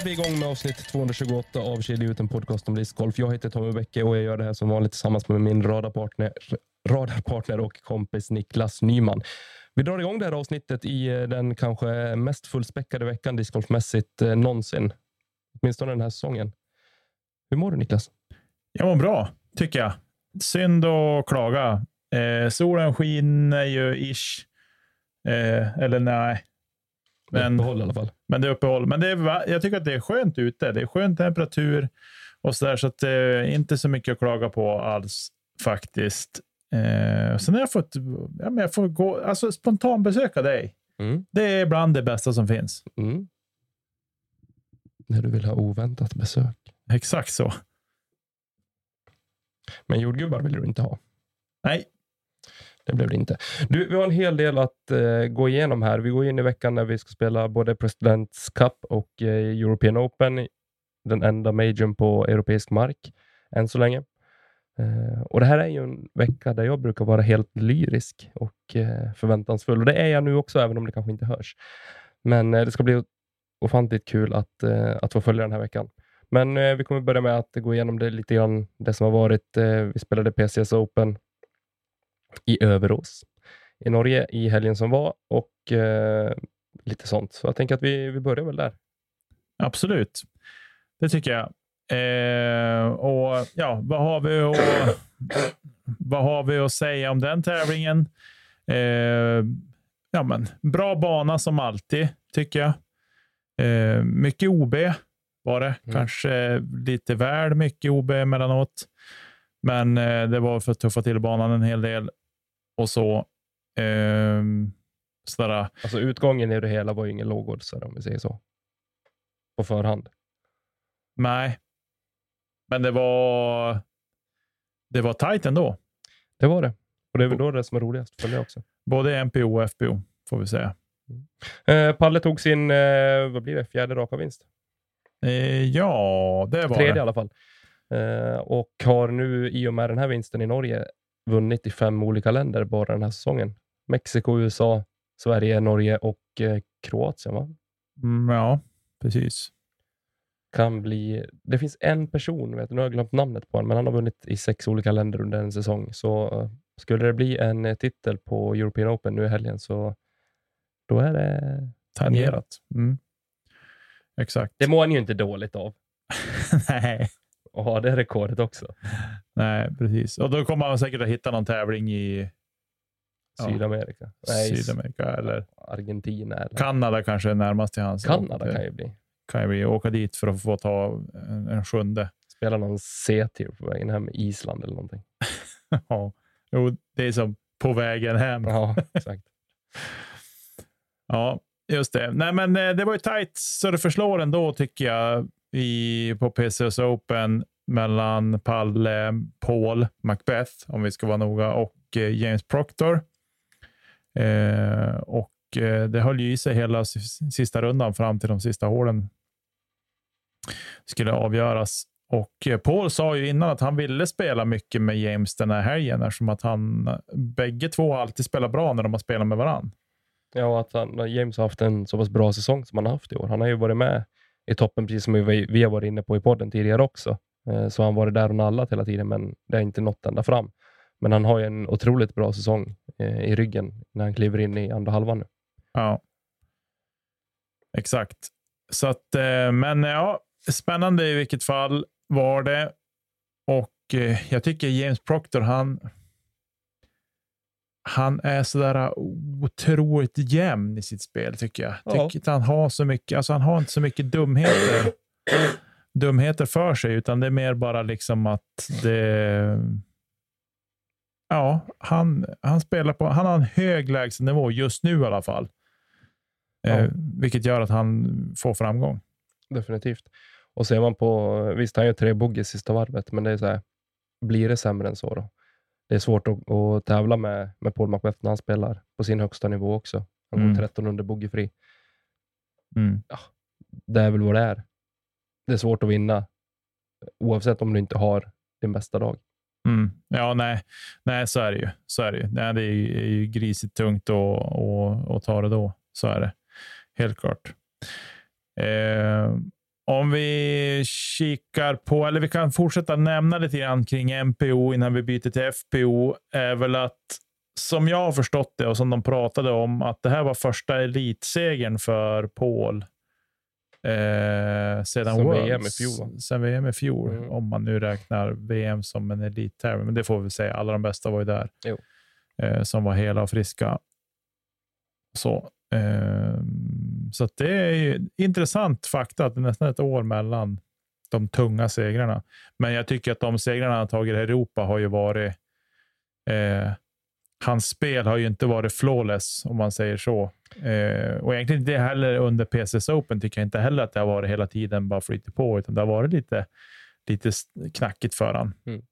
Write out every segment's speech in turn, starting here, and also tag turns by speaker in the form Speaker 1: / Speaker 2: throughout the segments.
Speaker 1: är vi igång med avsnitt 228 av Kedja ut en podcast om discgolf. Jag heter Tommy Bäcke och jag gör det här som vanligt tillsammans med min radarpartner, radarpartner och kompis Niklas Nyman. Vi drar igång det här avsnittet i eh, den kanske mest fullspäckade veckan discgolfmässigt eh, någonsin. Åtminstone den här säsongen. Hur mår du Niklas?
Speaker 2: Jag mår bra, tycker jag. Synd att klaga. Eh, solen skiner ju ish. Eh, eller nej. Men,
Speaker 1: Uppehåll i alla fall.
Speaker 2: men det är uppehåll. Men det är, jag tycker att det är skönt ute. Det är skön temperatur och så där, så att det är inte så mycket att klaga på alls faktiskt. Eh, sen har jag fått, ja, men jag får gå, alltså spontanbesöka dig.
Speaker 1: Mm.
Speaker 2: Det är bland det bästa som finns.
Speaker 1: Mm. När du vill ha oväntat besök.
Speaker 2: Exakt så.
Speaker 1: Men jordgubbar vill du inte ha.
Speaker 2: Nej,
Speaker 1: det blev det inte. Du, vi har en hel del att eh, gå igenom här. Vi går in i veckan när vi ska spela både Presidents Cup och eh, European Open. Den enda majorn på europeisk mark än så länge. Eh, och Det här är ju en vecka där jag brukar vara helt lyrisk och eh, förväntansfull. Och Det är jag nu också, även om det kanske inte hörs. Men eh, det ska bli ofantligt kul att, eh, att få följa den här veckan. Men eh, vi kommer börja med att gå igenom det lite grann, det som har varit. Eh, vi spelade PCS Open i Överås i Norge i helgen som var och eh, lite sånt. Så jag tänker att vi, vi börjar väl där.
Speaker 2: Absolut. Det tycker jag. Eh, och ja, vad har, vi att, vad har vi att säga om den tävlingen? Eh, ja, men, bra bana som alltid, tycker jag. Eh, mycket OB var det.
Speaker 1: Mm.
Speaker 2: Kanske lite väl mycket OB emellanåt. Men eh, det var för att tuffa till banan en hel del. Och så. Eh, sådär,
Speaker 1: Alltså utgången i det hela var ju ingen lågoddsare om vi säger så. På förhand.
Speaker 2: Nej, men det var, det var tajt ändå.
Speaker 1: Det var det. Och det är väl då det som är roligast för mig också.
Speaker 2: Både MPO och FPO får vi säga.
Speaker 1: Eh, Palle tog sin, eh, vad blir det, fjärde raka vinst?
Speaker 2: Eh, ja, det var
Speaker 1: Tredje i
Speaker 2: det.
Speaker 1: alla fall. Eh, och har nu i och med den här vinsten i Norge vunnit i fem olika länder bara den här säsongen. Mexiko, USA, Sverige, Norge och eh, Kroatien. Va?
Speaker 2: Mm, ja, precis.
Speaker 1: kan bli... Det finns en person, vet du, nu har jag glömt namnet på honom, men han har vunnit i sex olika länder under en säsong. Så eh, skulle det bli en eh, titel på European Open nu i helgen så då är det tangerat.
Speaker 2: Mm. Exakt.
Speaker 1: Det mår han ju inte dåligt av
Speaker 2: Nej.
Speaker 1: Att ha det rekordet också.
Speaker 2: Nej, precis. Och då kommer man säkert att hitta någon tävling i Ja.
Speaker 1: Sydamerika. Nej,
Speaker 2: Sydamerika eller
Speaker 1: Argentina eller
Speaker 2: Kanada kanske är närmast till hans.
Speaker 1: Kanada kan ju bli.
Speaker 2: kan ju bli. Åka dit för att få ta en, en sjunde.
Speaker 1: Spela någon C-tier på vägen hem, Island eller någonting.
Speaker 2: ja. Jo, det är som på vägen hem.
Speaker 1: Ja, exakt.
Speaker 2: Ja, just det. Nej, men eh, det var ju tajt så det förslår ändå tycker jag i, på PCS Open mellan Palle, Paul, Macbeth, om vi ska vara noga, och eh, James Proctor. Eh, och eh, det höll ju i sig hela sista rundan fram till de sista hålen skulle avgöras. Och eh, Paul sa ju innan att han ville spela mycket med James den här helgen eftersom att han, bägge två alltid spelar bra när de har spelat med varandra.
Speaker 1: Ja, och att han, James har haft en så pass bra säsong som han har haft i år. Han har ju varit med i toppen, precis som vi, vi har varit inne på i podden tidigare också. Så Så har han varit där och nallat hela tiden, men det har inte nått ända fram. Men han har ju en otroligt bra säsong eh, i ryggen när han kliver in i andra halvan nu.
Speaker 2: Ja. Exakt. Så att, eh, men ja, spännande i vilket fall var det. Och jag tycker James Proctor, han han är sådär otroligt jämn i sitt spel tycker jag.
Speaker 1: Ja.
Speaker 2: Tycker han har så mycket, alltså han har inte så mycket dumheter, dumheter för sig, utan det är mer bara liksom att det... Ja, han, han spelar på, han har en hög lägstanivå just nu i alla fall.
Speaker 1: Ja.
Speaker 2: Eh, vilket gör att han får framgång.
Speaker 1: Definitivt. Och ser man på, visst han gör tre bogey sista varvet, men det är så här, blir det sämre än så då? Det är svårt att, att tävla med, med Paul McBeth när han spelar på sin högsta nivå också. Han går
Speaker 2: Mm.
Speaker 1: 13 under bogeyfri.
Speaker 2: Mm.
Speaker 1: Det är väl vad det är. Det är svårt att vinna, oavsett om du inte har din bästa dag.
Speaker 2: Mm. Ja, nej. nej, så är det ju. Så är det, ju. Nej, det är ju, är ju grisigt tungt att ta det då. Så är det. Helt klart. Eh, om vi kikar på, eller vi kan fortsätta nämna lite grann kring MPO innan vi byter till FPO, är väl att som jag har förstått det och som de pratade om, att det här var första elitsegern för Paul eh, sedan
Speaker 1: Sen
Speaker 2: Worlds.
Speaker 1: VM i fjol?
Speaker 2: Sen VM i fjol,
Speaker 1: Mm.
Speaker 2: om man nu räknar VM som en elittävling. Men det får vi säga, alla de bästa var ju där. Eh, som var hela och friska. Så, Ehm, så att det är ju intressant fakta att det är nästan ett år mellan de tunga segrarna. Men jag tycker att de segrarna han tagit i Europa har ju varit eh, hans spel har ju inte varit flawless om man säger så. Eh, och egentligen inte heller under PCS Open tycker jag inte heller att det har varit hela tiden bara flyter på, utan det har varit lite, lite knackigt för han. Mm.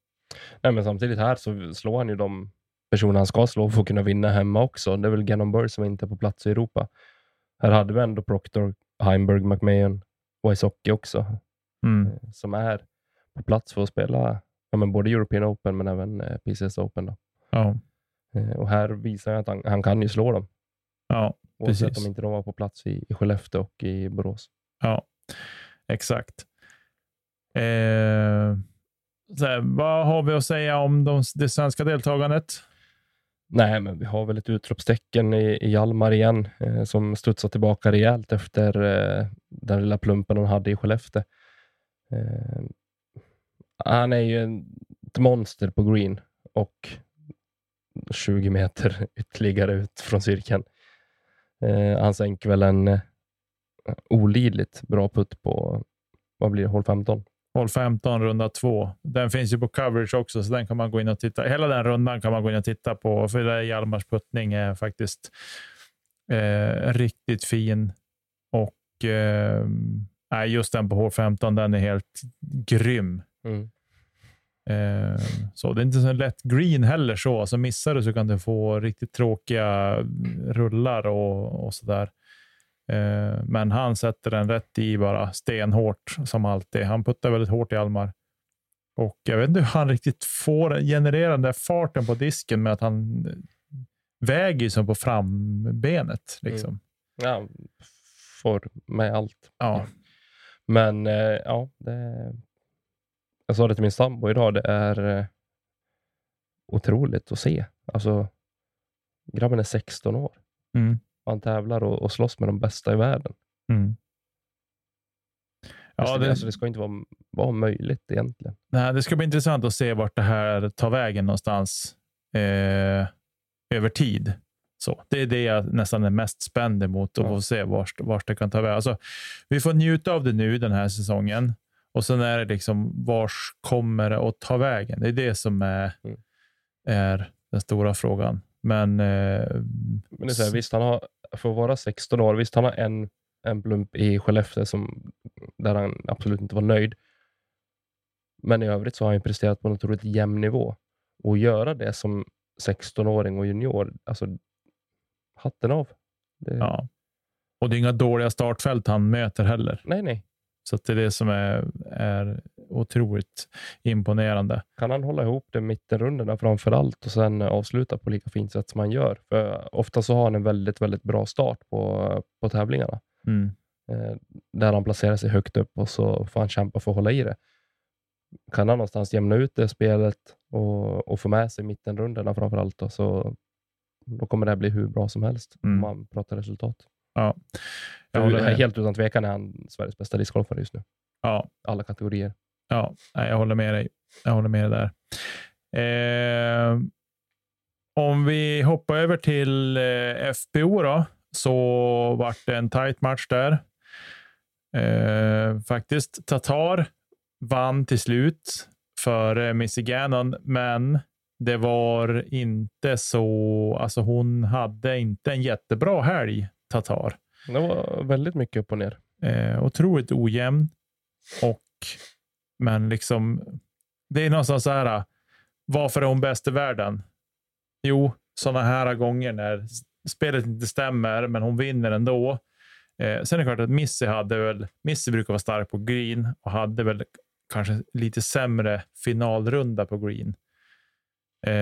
Speaker 1: Nej, men samtidigt här så slår han ju de personer han ska slå för att kunna vinna hemma också. Det är väl Gannon Burr som inte är på plats i Europa. Här hade vi ändå Proctor, Heimberg, McMahon, Wysocki också,
Speaker 2: Mm.
Speaker 1: eh, som är på plats för att spela ja, men både European Open men även eh, PCS Open. Då.
Speaker 2: Ja,
Speaker 1: Eh, Och här visar han att han, han kan ju slå dem,
Speaker 2: ja,
Speaker 1: oavsett
Speaker 2: Precis.
Speaker 1: om inte de var på plats i, i Skellefteå och i Borås.
Speaker 2: ja, exakt. Eh, så här, vad har vi att säga om de, det svenska deltagandet?
Speaker 1: Nej, men vi har väl ett utropstecken i, i Hjalmar igen, eh, som studsar tillbaka rejält efter eh, den lilla plumpen han hade i Skellefteå. Eh, han är ju en, ett monster på green och 20 meter ytterligare ut från cirkeln. Eh, han sänker väl en eh, olidligt bra putt på, vad blir det, hål 15?
Speaker 2: Håll 15, runda två. Den finns ju på coverage också, så den kan man gå in och titta. Hela den rundan kan man gå in och titta på, för det där Hjalmars puttning är faktiskt eh, riktigt fin. Och eh, just den på hål 15, den är helt grym.
Speaker 1: Mm.
Speaker 2: Eh, så det är inte så lätt green heller så. så missar du så kan du få riktigt tråkiga rullar och, och sådär. Eh, men han sätter den rätt i bara stenhårt som alltid. Han puttar väldigt hårt i Almar. Och jag vet inte hur han riktigt får generera den där farten på disken med att han väger ju som på frambenet. Liksom.
Speaker 1: Ja, får med allt.
Speaker 2: Ja.
Speaker 1: Men eh, ja, det, jag sa det till min sambo idag, det är eh, otroligt att se. Alltså, grabben är 16 år.
Speaker 2: Mm.
Speaker 1: Han tävlar och, och slåss med de bästa i världen.
Speaker 2: Mm.
Speaker 1: Ja, det, alltså, det ska inte vara, vara möjligt egentligen.
Speaker 2: Nej, det ska bli intressant att se vart det här tar vägen någonstans eh, över tid. Så, det är det jag nästan är mest spänd emot att
Speaker 1: Ja.
Speaker 2: få se vart, vart det kan ta vägen. Alltså, vi får njuta av det nu den här säsongen och sen är det liksom vars kommer det att ta vägen? Det är det som är,
Speaker 1: Mm.
Speaker 2: är den stora frågan. Men eh,
Speaker 1: Men det är så här, visst, han har, för att vara 16 år, visst han har en, en plump i Skellefteå som, där han absolut inte var nöjd. Men i övrigt så har han presterat på en otroligt jämn nivå. Och göra det som 16-åring och junior, alltså hatten av. Det,
Speaker 2: ja. Och det är inga dåliga startfält han möter heller.
Speaker 1: Nej, nej.
Speaker 2: Så det är det som är, är otroligt imponerande.
Speaker 1: Kan han hålla ihop det mittenrundorna framför allt och sen avsluta på lika fint sätt som han gör? För ofta så har han en väldigt, väldigt bra start på, på tävlingarna.
Speaker 2: Mm.
Speaker 1: eh, där han placerar sig högt upp och så får han kämpa för att hålla i det. Kan han någonstans jämna ut det spelet och, och få med sig mittenrundorna framför allt, då, så då kommer det bli hur bra som helst
Speaker 2: Mm.
Speaker 1: om man pratar resultat.
Speaker 2: Ja. Jag håller
Speaker 1: helt utan tvekan är han Sveriges bästa discgolfare just nu.
Speaker 2: Ja,
Speaker 1: Alla kategorier.
Speaker 2: Ja. Jag håller med dig. Jag håller med dig där. Eh, om vi hoppar över till eh, FPO då, så vart det en tight match där. Eh, faktiskt. Tatar vann till slut för Missy Gannon, men det var inte så. Alltså hon hade inte en jättebra helg, Tatar.
Speaker 1: Det var väldigt mycket upp och ner.
Speaker 2: Eh, otroligt ojämn och men liksom. Det är någonstans så här. Varför är hon bäst i världen? Jo, sådana här gånger när spelet inte stämmer, men hon vinner ändå. Eh, sen är det klart att Missy hade väl. Missy brukar vara stark på green och hade väl kanske lite sämre finalrunda på green.
Speaker 1: Eh,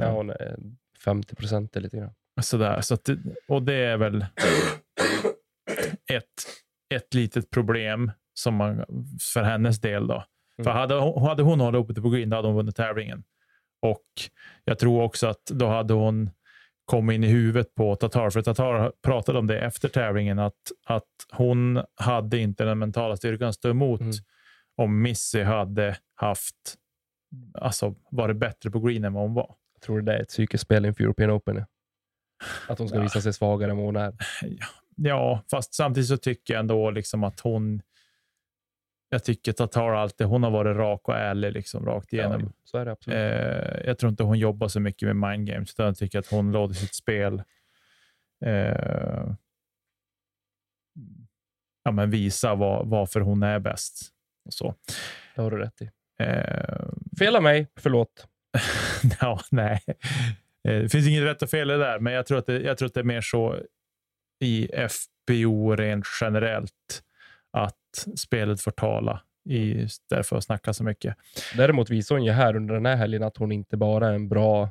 Speaker 1: ja, hon är 50 procent lite grann.
Speaker 2: Sådär, så att, och det är väl ett, ett litet problem som man, för hennes del. då. Mm. För hade, hade hon hållit uppe på green, då hade hon vunnit tävlingen. Och jag tror också att då hade hon kommit in i huvudet på Tatar. För Tatar pratade om det efter tävlingen, att, att hon hade inte den mentala styrkan att stå emot mm. om Missy hade haft, alltså varit bättre på green än vad hon var.
Speaker 1: Jag tror det är ett psykiskt spel inför European Open. Att hon ska visa sig svagare än vad hon är.
Speaker 2: Ja, fast samtidigt så tycker jag ändå liksom att hon jag tycker Tatar alltid, hon har varit rak och ärlig liksom, rakt igenom. Ja,
Speaker 1: så är det absolut.
Speaker 2: Eh, jag tror inte hon jobbar så mycket med mind games, utan jag tycker att hon låter sitt spel eh, ja, men visa var, varför hon är bäst. Och så.
Speaker 1: Det har du rätt i. Eh, fel av mig, förlåt.
Speaker 2: ja, nej, eh, det finns inget rätt och fel i det där, men jag tror, att det, jag tror att det är mer så i FBO rent generellt att spelet får tala istället för att snacka så mycket.
Speaker 1: Däremot visar hon ju här under den här helgen att hon inte bara är en bra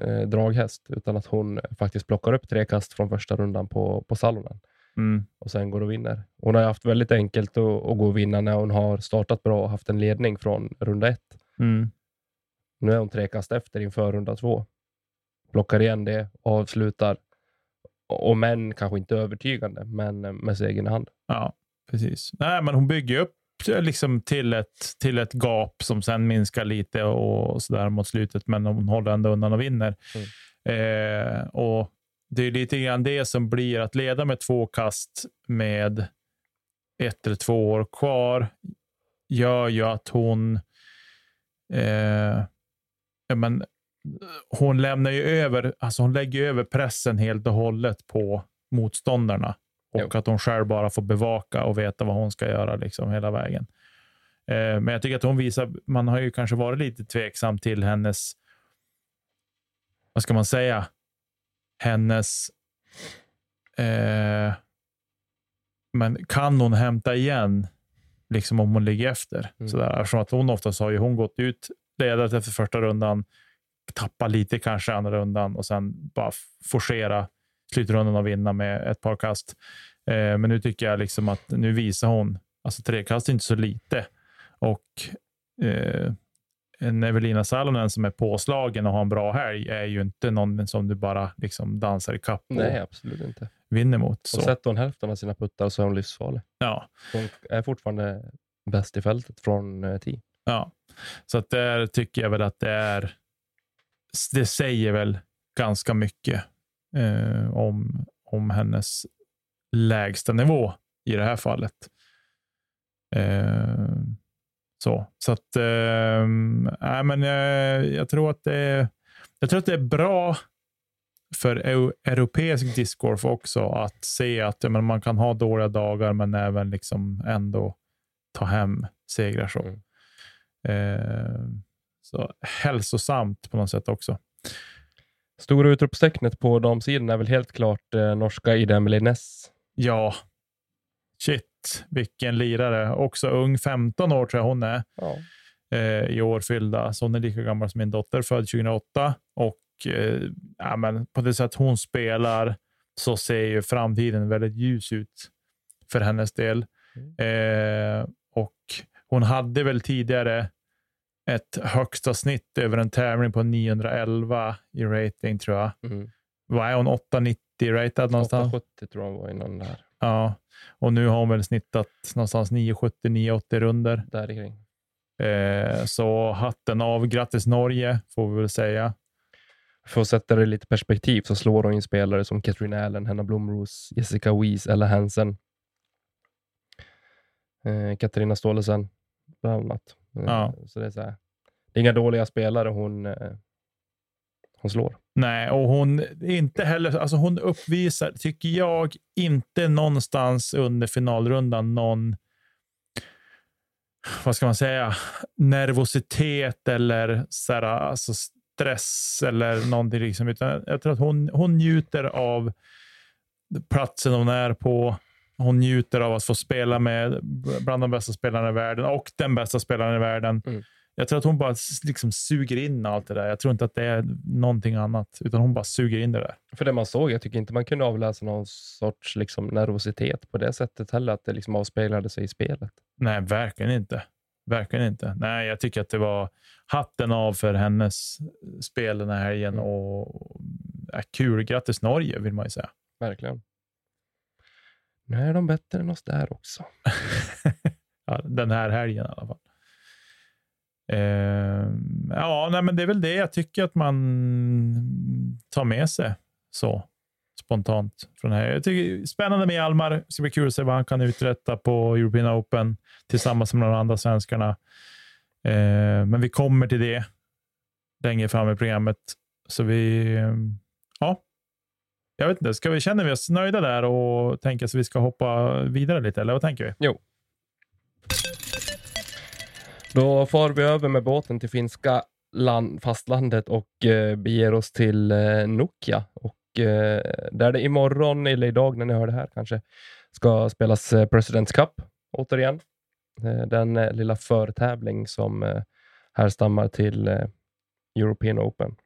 Speaker 1: eh, draghäst, utan att hon faktiskt plockar upp tre kast från första rundan på, på Salonen mm. och sen går och vinner. Hon har haft väldigt enkelt att, att, gå och vinna när hon har startat bra och haft en ledning från runda ett. Mm. Nu är hon tre kast efter inför runda två. Plockar igen det och avslutar. Och men kanske inte övertygande, men med segern i hand.
Speaker 2: Ja, Precis. Nej, men hon bygger upp liksom till, ett, till ett gap som sen minskar lite och, så där mot slutet, men hon håller ändå undan och vinner. Mm. Eh, och Det är lite grann det som blir att leda med två kast med ett eller två år kvar gör ju att hon eh, men, hon lämnar ju över, alltså hon lägger över pressen helt och hållet på motståndarna och jo. att hon själv bara får bevaka och veta vad hon ska göra liksom hela vägen. Eh, men jag tycker att hon visar, man har ju kanske varit lite tveksam till hennes, vad ska man säga, hennes, eh, men kan hon hämta igen liksom om hon ligger efter? Mm. Sådär, eftersom att hon oftast har ju hon gått ut ledat efter första rundan, tappat lite kanske andra rundan och sen bara forcera slutrundan och vinna med ett par kast. Eh, men nu tycker jag liksom att nu visar hon, alltså tre kast är inte så lite. Och eh, en Evelina Salonen som är påslagen och har en bra helg är ju inte någon som du bara liksom dansar i kapp och
Speaker 1: Nej, absolut inte.
Speaker 2: vinner mot.
Speaker 1: Så. Och sätter hon hälften av sina puttar så är hon livsfarlig.
Speaker 2: Ja.
Speaker 1: Hon är fortfarande bäst i fältet från eh, 10.
Speaker 2: Ja, så att där tycker jag väl att det är. Det säger väl ganska mycket eh, om, om hennes lägsta nivå i det här fallet. Eh, så så att, eh, äh, men, eh, jag, tror att det jag tror att det är bra för europeisk discgolf också att se att men, man kan ha dåliga dagar, men även liksom ändå ta hem segrar. Så. Mm. Eh, så hälsosamt på något sätt också.
Speaker 1: Stora utropstecknet på damsidan är väl helt klart eh, norska Ida Emelie Ness.
Speaker 2: Ja, shit vilken lirare. Också ung, 15 år tror jag hon är. Ja. Eh, I år fyllda. Så hon är lika gammal som min dotter, född 2008. Och eh, ja, men på det sätt hon spelar så ser ju framtiden väldigt ljus ut för hennes del. Mm. Eh, och hon hade väl tidigare ett högsta snitt över en tävling på 911 i rating tror jag. Mm. Vad är hon? 890 ratad någonstans?
Speaker 1: 870 tror jag hon var innan där.
Speaker 2: Ja, och nu har hon väl snittat någonstans 970, 980 runder.
Speaker 1: Där kring.
Speaker 2: Eh, så hatten av. Grattis Norge, får vi väl säga.
Speaker 1: för att sätta det i lite perspektiv så slår hon in spelare som Katrin Allen, Hanna Blomros, Jessica Weiss, Ella Hansen. Eh, Katarina Stålesen, bland annat. Eh,
Speaker 2: Ja.
Speaker 1: Så det, är så här, det är inga dåliga spelare hon, eh, hon slår.
Speaker 2: Nej, och hon inte heller, alltså hon uppvisar, tycker jag, inte någonstans under finalrundan någon, vad ska man säga, nervositet eller så här, alltså stress eller någonting. Liksom. Utan jag tror att hon, hon njuter av platsen hon är på. Hon njuter av att få spela med bland de bästa spelarna i världen och den bästa spelaren i världen.
Speaker 1: Mm.
Speaker 2: Jag tror att hon bara liksom suger in allt det där. Jag tror inte att det är någonting annat, utan hon bara suger in det där.
Speaker 1: För det man såg, jag tycker inte man kunde avläsa någon sorts liksom, nervositet på det sättet heller, att det liksom avspeglade sig i spelet.
Speaker 2: Nej, verkligen inte. Verkligen inte. Nej, jag tycker att det var hatten av för hennes spel den här helgen
Speaker 1: Mm.
Speaker 2: och ja, kul. Grattis Norge, vill man ju säga.
Speaker 1: Verkligen. Nu är de bättre än oss där också.
Speaker 2: Ja, den här helgen i alla fall. Eh, ja, nej, men det är väl det jag tycker att man tar med sig så spontant från här. Jag tycker spännande med Almar. Det ska bli kul att se vad han kan uträtta på European Open tillsammans med de andra svenskarna. Eh, men vi kommer till det längre fram i programmet. Så vi, ja, jag vet inte. Ska vi känna vi oss nöjda där och tänka att vi ska hoppa vidare lite? Eller vad tänker vi?
Speaker 1: Jo. Då far vi över med båten till finska land, fastlandet och eh, beger oss till eh, Nokia. Och, eh, där det imorgon, eller idag när ni hör det här kanske, ska spelas eh, Presidents Cup återigen. Eh, den eh, lilla förtävling som eh, härstammar till eh, European Open.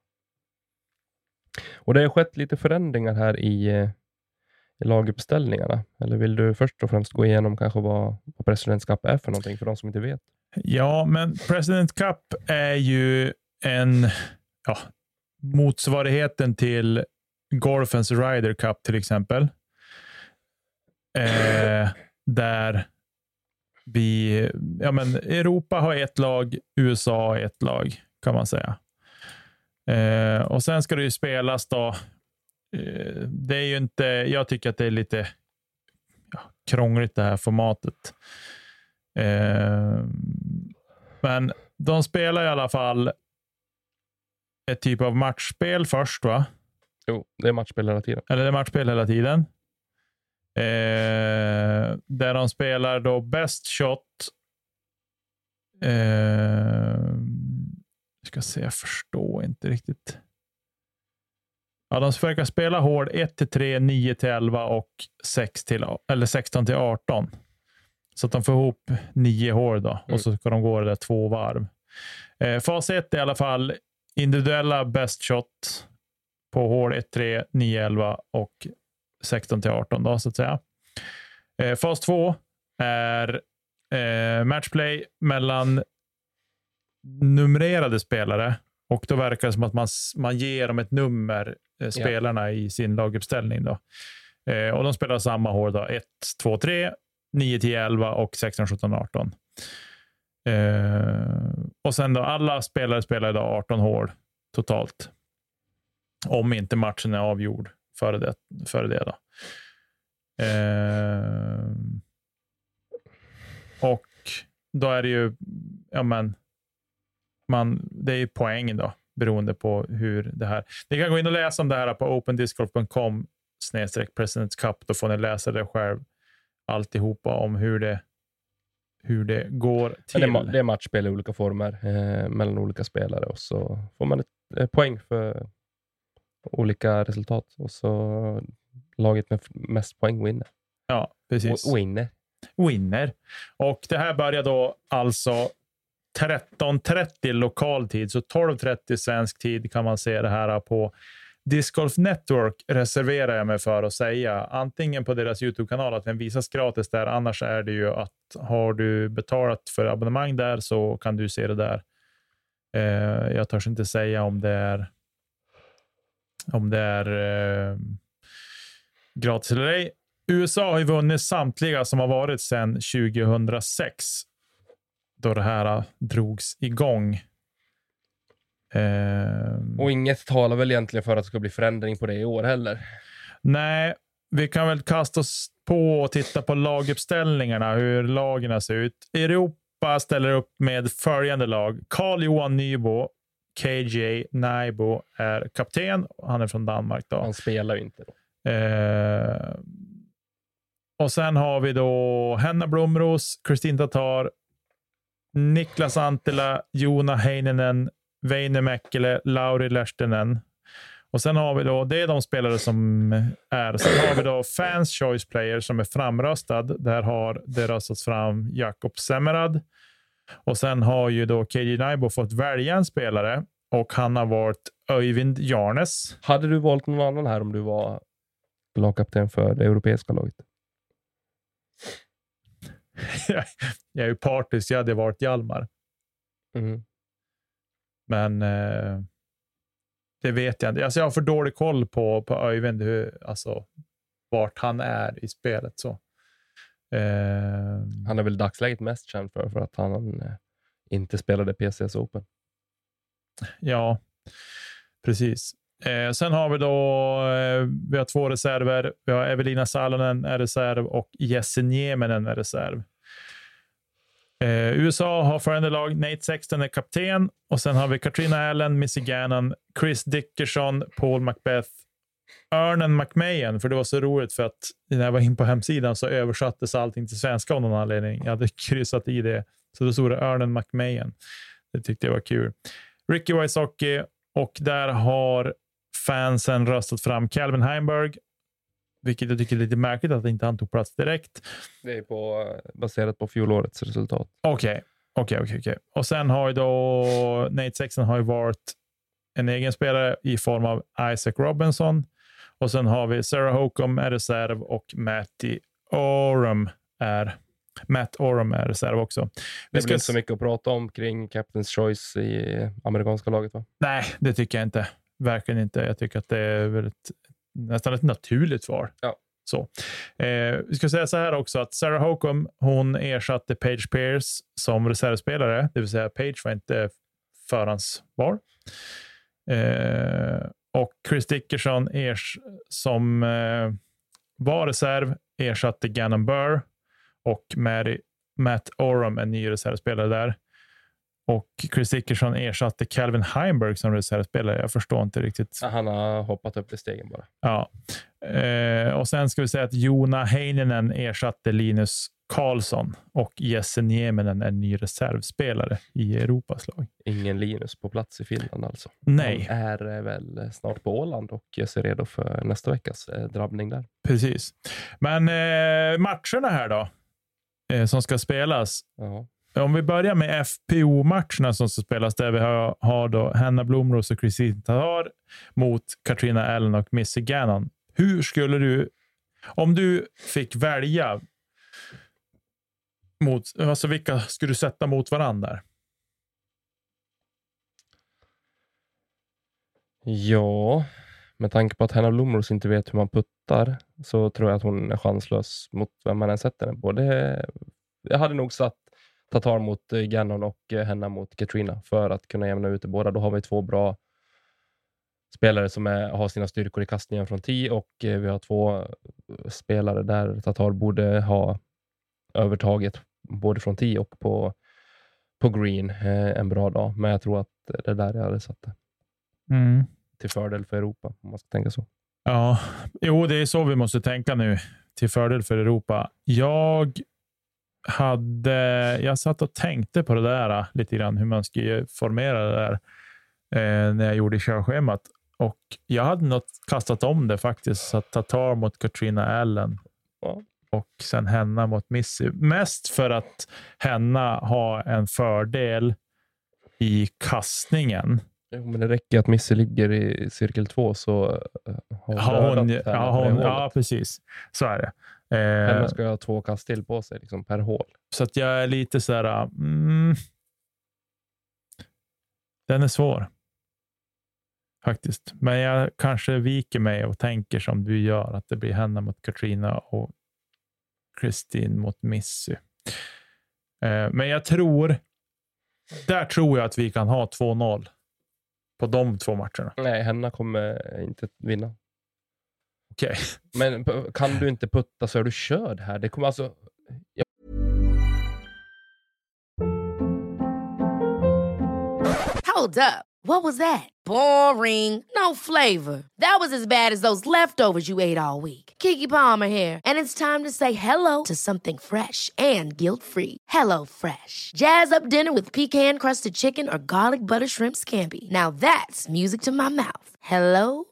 Speaker 1: Och Det har skett lite förändringar här i, eh, i laguppställningarna. Eller vill du först och främst gå igenom kanske vad, vad Presidents Cup är för någonting för de som inte vet?
Speaker 2: Ja, men President Cup är ju en ja, motsvarigheten till golfens Ryder Cup till exempel. Eh, där vi, ja men Europa har ett lag, USA har ett lag kan man säga. Eh, och sen ska det ju spelas då. Eh, det är ju inte, jag tycker att det är lite ja, krångligt det här formatet. Eh, men de spelar i alla fall ett typ av matchspel först, va?
Speaker 1: Jo, det är matchspel hela tiden.
Speaker 2: Eller det är matchspel hela tiden. Eh, där de spelar då best shot. Eh, ska se, jag förstår inte riktigt. Ja, de försöker spela hård 1 till 3, 9 till 11 och 6 till, eller 16 till 18. Så att de får ihop nio hål då
Speaker 1: Mm.
Speaker 2: och så ska de gå det där två varv. Eh, fas 1 är i alla fall individuella best shot på hål 1, 3, 9, 11 och 16 till 18 då, så att säga. Eh, fas 2 är eh, matchplay mellan numrerade spelare och då verkar det som att man, man ger dem ett nummer, eh, spelarna i sin laguppställning. Då. Eh, och de spelar samma hål då, 1, 2, 3, 9, 10, 11 och 16, 17, 18. Eh, och sen då, alla spelare spelar idag 18 hål totalt. Om inte matchen är avgjord före det. Före det då. Eh, och då är det ju, ja men, man, det är ju poäng då, beroende på hur det här... Ni kan gå in och läsa om det här på opendiscgolf.com snedstreck Presidents Cup. Då får ni läsa det själv, alltihopa om hur det, hur det går till.
Speaker 1: Det är, det är matchspel i olika former eh, mellan olika spelare och så får man ett, eh, poäng för olika resultat och så laget med mest poäng vinner.
Speaker 2: Ja, precis.
Speaker 1: Winner.
Speaker 2: winner. Och det här börjar då alltså 13.30 lokal tid, så 12.30 svensk tid kan man se det här på Disc Golf Network reserverar jag mig för att säga. Antingen på deras YouTube-kanal att den visas gratis där. Annars är det ju att har du betalat för abonnemang där så kan du se det där. Eh, jag törs inte säga om det är om det är eh, gratis eller ej. USA har ju vunnit samtliga som har varit sedan 2006 då det här drogs igång. Eh,
Speaker 1: Och inget talar väl egentligen för att det ska bli förändring på det i år heller.
Speaker 2: nej, vi kan väl kasta oss på och titta på laguppställningarna, hur lagen ser ut. Europa ställer upp med följande lag. Carl-Johan Nybo, KJ Naibo är kapten. Han är från Danmark. Då.
Speaker 1: Han spelar ju inte. Då.
Speaker 2: Eh, och sen har vi då Henna Blomros, Kristin Tatar, Niklas Antila, Jona Heininen, Veine Mäkelä, Lauri Lehtinen. Och sen har vi då, det är de spelare som är. Sen har vi då Fans Choice Player som är framröstad. Där har det röstats fram Jakob Semerad. Och sen har ju då KJ Naibo fått välja en spelare och han har valt Öyvind Jarnes.
Speaker 1: Hade du valt någon annan här om du var lagkapten för det europeiska laget?
Speaker 2: jag är ju partisk, jag hade varit Hjalmar.
Speaker 1: Mm.
Speaker 2: Men eh, det vet jag inte. Alltså jag har för dålig koll på, på Öyvind, hur, alltså, vart han är i spelet. Så. Eh,
Speaker 1: Han är väl dagsläget mest känd för, för att han eh, inte spelade PCS Open.
Speaker 2: ja, precis. Eh, sen har vi då eh, vi har två reserver. Vi har Evelina Salonen är reserv och Jesse Nieminen är reserv. Eh, USA har följande lag. Nate Sexton är kapten och sen har vi Katrina Allen, Missy Gannon, Chris Dickerson, Paul Macbeth, Örnen McMahon, för det var så roligt för att när jag var in på hemsidan så översattes allting till svenska av någon anledning. Jag hade kryssat i det, så då stod det Örnen McMahon. Det tyckte jag var kul. Ricky Wysocki och där har fansen röstat fram Calvin Heimberg, vilket jag tycker är lite märkligt att inte han tog plats direkt.
Speaker 1: Det är på, baserat på fjolårets resultat.
Speaker 2: Okej, okej, okej. okej. Och sen har ju då Nate Sexton har ju varit en egen spelare i form av Isaac Robinson. Och sen har vi Sarah Hokum är reserv och Matty Oram är Matt Oram är reserv också.
Speaker 1: Det
Speaker 2: Vi
Speaker 1: är
Speaker 2: ska
Speaker 1: väl inte så mycket att prata om kring Captain's Choice i amerikanska laget va?
Speaker 2: Nej, det tycker jag inte. Verkligen inte. Jag tycker att det är väl ett, nästan ett naturligt svar.
Speaker 1: Ja.
Speaker 2: Så. Eh, vi ska säga så här också att Sarah Hokum, hon ersatte Page Pierce som reservspelare, det vill säga Page var inte förhandsval. Eh, och Chris Dickerson ers som eh, var reserv ersatte Gannon Burr och Mary, Matt Oram, en ny reservspelare där. Och Chris Dickerson ersatte Calvin Heimberg som reservspelare. Jag förstår inte riktigt.
Speaker 1: Han har hoppat upp i stegen bara.
Speaker 2: Ja. Eh, och sen ska vi säga att Jona Heininen ersatte Linus Karlsson och Jesse Nieminen är ny reservspelare i Europas lag.
Speaker 1: Ingen Linus på plats i Finland alltså.
Speaker 2: Nej,
Speaker 1: Han är eh, väl snart på Åland och sig redo för nästa veckas eh, drabbning där.
Speaker 2: precis. Men eh, matcherna här då, eh, som ska spelas.
Speaker 1: Ja.
Speaker 2: Om vi börjar med FPO-matcherna som spelas, där vi har, har då Hanna Blomros och Kristin Tatar mot Katrina Allen och Missy Gannon. Hur skulle du, om du fick välja, mot, alltså vilka skulle du sätta mot varandra?
Speaker 1: ja, med tanke på att Hanna Blomros inte vet hur man puttar så tror jag att hon är chanslös mot vem man än sätter den på. Det, jag hade nog satt Tatar mot eh, Gannon och eh, Henna mot Katrina för att kunna jämna ut det båda. Då har vi två bra spelare som är, har sina styrkor i kastningen från 10 och eh, vi har två spelare där Tatar borde ha övertaget både från 10 och på, på green en bra dag. Men jag tror att det är där jag hade satt det. Till fördel för Europa, om man ska tänka så.
Speaker 2: Ja, jo, det är så vi måste tänka nu till fördel för Europa. Jag hade, jag satt och tänkte på det där äh, lite grann, hur man skulle formera det där eh, när jag gjorde körschemat. Och jag hade nog kastat om det faktiskt, så att Tatar mot Katrina Allen
Speaker 1: Ja.
Speaker 2: och sen Henna mot Missy. Mest för att Henna har en fördel i kastningen.
Speaker 1: Jo, men det räcker att Missy ligger i cirkel 2 så eh, har
Speaker 2: hon, ja, hon, ja, precis. Så är det. Eh,
Speaker 1: Henna ska ha två kast till på sig liksom, per hål.
Speaker 2: Så att jag är lite så här. Mm, den är svår. Faktiskt. Men jag kanske viker mig och tänker som du gör, att det blir henne mot Katrina och Kristin mot Missy. Eh, men jag tror, där tror jag att vi kan ha 2-0 på de två matcherna.
Speaker 1: Nej, Henna kommer inte vinna.
Speaker 2: Okej.
Speaker 1: Men kan du inte putta så är du körd här. Det kommer alltså...
Speaker 3: Hold up. What was that? Boring. No flavor. That was as bad as those leftovers you ate all week. Kiki Palmer here, and it's time to say hello to something fresh and guilt-free. Hello Fresh. Jazz up dinner with pecan-crusted chicken or garlic butter shrimp scampi. Now that's music to my mouth. Hello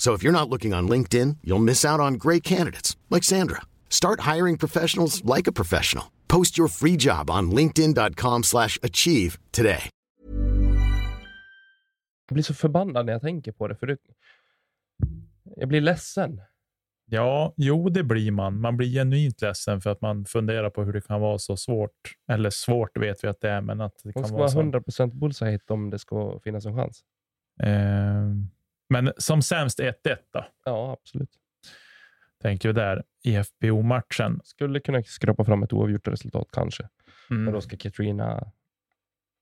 Speaker 4: So if you're not looking on LinkedIn, you'll miss out on great candidates like Sandra. Start hiring professionals like a professional. Post your free job on linkedin.com/achieve today.
Speaker 1: Jag blir så förbannad när jag tänker på det. För det... Jag blir ledsen.
Speaker 2: Ja, jo, det blir man. Man blir genuint ledsen för att man funderar på hur det kan vara så svårt. Eller svårt vet vi att det är, men att det
Speaker 1: Hon
Speaker 2: kan
Speaker 1: ska
Speaker 2: vara
Speaker 1: vara
Speaker 2: så.
Speaker 1: 100% bullseye hit om det ska finnas en chans.
Speaker 2: Eh, men som sämst 1-1 då,
Speaker 1: Ja, absolut.
Speaker 2: tänker vi där i FBO-matchen.
Speaker 1: Skulle kunna skrapa fram ett oavgjort resultat kanske. Men
Speaker 2: Mm.
Speaker 1: då ska Katrina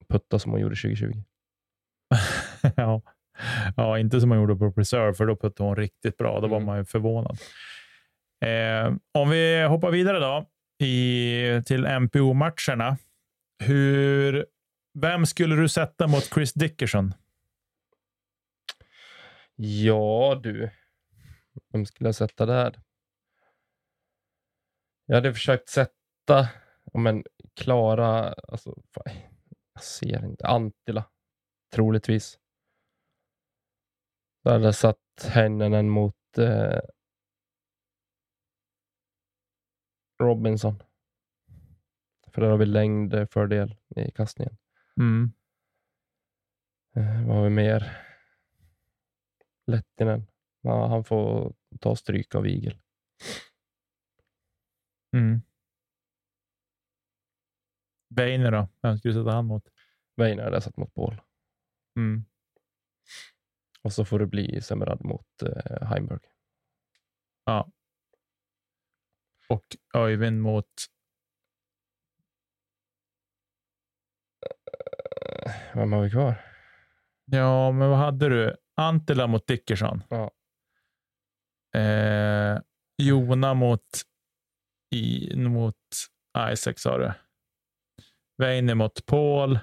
Speaker 1: putta som hon gjorde 2020.
Speaker 2: ja. ja, inte som man gjorde på Preserve, för då puttade hon riktigt bra. Då var
Speaker 1: Mm.
Speaker 2: man ju förvånad. Eh, om vi hoppar vidare då i, till MPO-matcherna. Hur, vem skulle du sätta mot Chris Dickerson?
Speaker 1: Ja du. Vem skulle jag sätta där? Jag hade försökt sätta ja, men Klara, alltså, jag ser inte, Antila, troligtvis. Då hade jag satt Hennenen mot eh, Robinson. För där har vi längdfördel i kastningen.
Speaker 2: Mm.
Speaker 1: Eh, vad har vi mer? Lettinen. Ja, han får ta stryk av Igel.
Speaker 2: Mm. Weiner då? Vem skulle du sätta han mot?
Speaker 1: Weiner hade jag satt mot Paul.
Speaker 2: Mm.
Speaker 1: Och så får det bli Semerad mot eh, Heimberg.
Speaker 2: Ja. Och Öyvind mot...
Speaker 1: Vem har vi kvar?
Speaker 2: Ja, men vad hade du? Antila mot Dickerson.
Speaker 1: Ja.
Speaker 2: Eh, Jona mot, i, mot Isaac sa du. Weine mot Paul.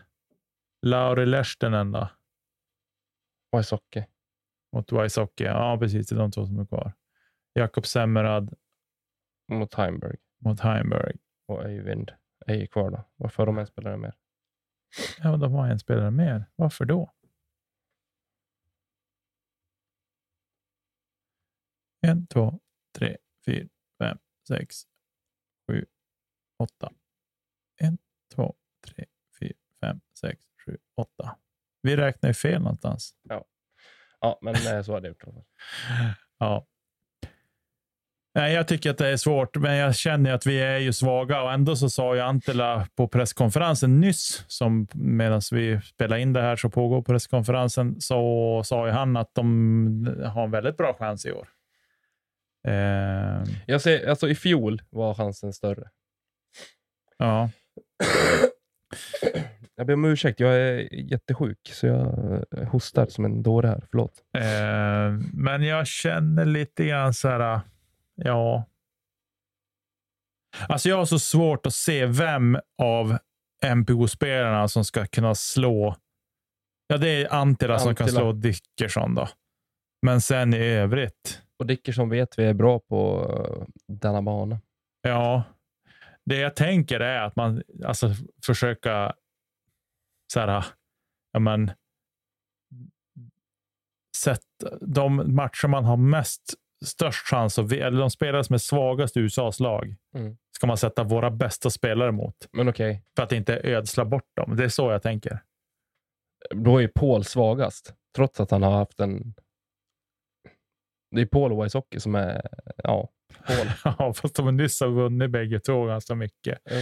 Speaker 2: Lauri Lehtinen då?
Speaker 1: Wysocki.
Speaker 2: Mot Wysocki. Ja, precis. Det är de två som är kvar. Jakob Semmerad
Speaker 1: Mot Heimberg.
Speaker 2: mot Heimberg.
Speaker 1: Och Öyvind är ju kvar då. Varför har de en spelare mer?
Speaker 2: Ja, de har en spelare mer. Varför då? En, två, tre, fyra, fem, sex, sju, åtta. En, två, tre, fyra, fem, sex, sju, åtta. Vi räknar ju fel någonstans.
Speaker 1: Ja, men eh, så hade jag gjort.
Speaker 2: Ja. Nej, jag tycker att det är svårt, men jag känner att vi är ju svaga och ändå så sa ju Antila på presskonferensen nyss, som medan vi spelar in det här så pågår presskonferensen, så sa ju han att de har en väldigt bra chans i år. Eh,
Speaker 1: Jag ser, alltså i fjol var chansen större.
Speaker 2: ja,
Speaker 1: Jag ber om ursäkt, jag är jättesjuk så jag eh, hostar som en dåre här. Förlåt.
Speaker 2: eh, men jag känner lite grann så här, ja. Alltså jag har så svårt att se vem av MPO-spelarna som ska kunna slå. Ja, det är Antila, som kan
Speaker 1: Antila.
Speaker 2: slå Dickerson då. Men sen i övrigt.
Speaker 1: Och Dickerson vet vi är bra på eh, denna bana.
Speaker 2: Ja, det jag tänker är att man alltså försöka så här, ja men, sätta de matcher man har mest störst chans att, eller de spelare som är svagast i USAs lag,
Speaker 1: Mm.
Speaker 2: ska man sätta våra bästa spelare mot
Speaker 1: Men okej,
Speaker 2: för att inte ödsla bort dem. Det är så jag tänker.
Speaker 1: då är Paul svagast. Trots att han har haft en Det är Paul och Hockey som är... Ja, Paul.
Speaker 2: Ja, fast de nyss har vunnit bägge två ganska mycket.
Speaker 1: Ja.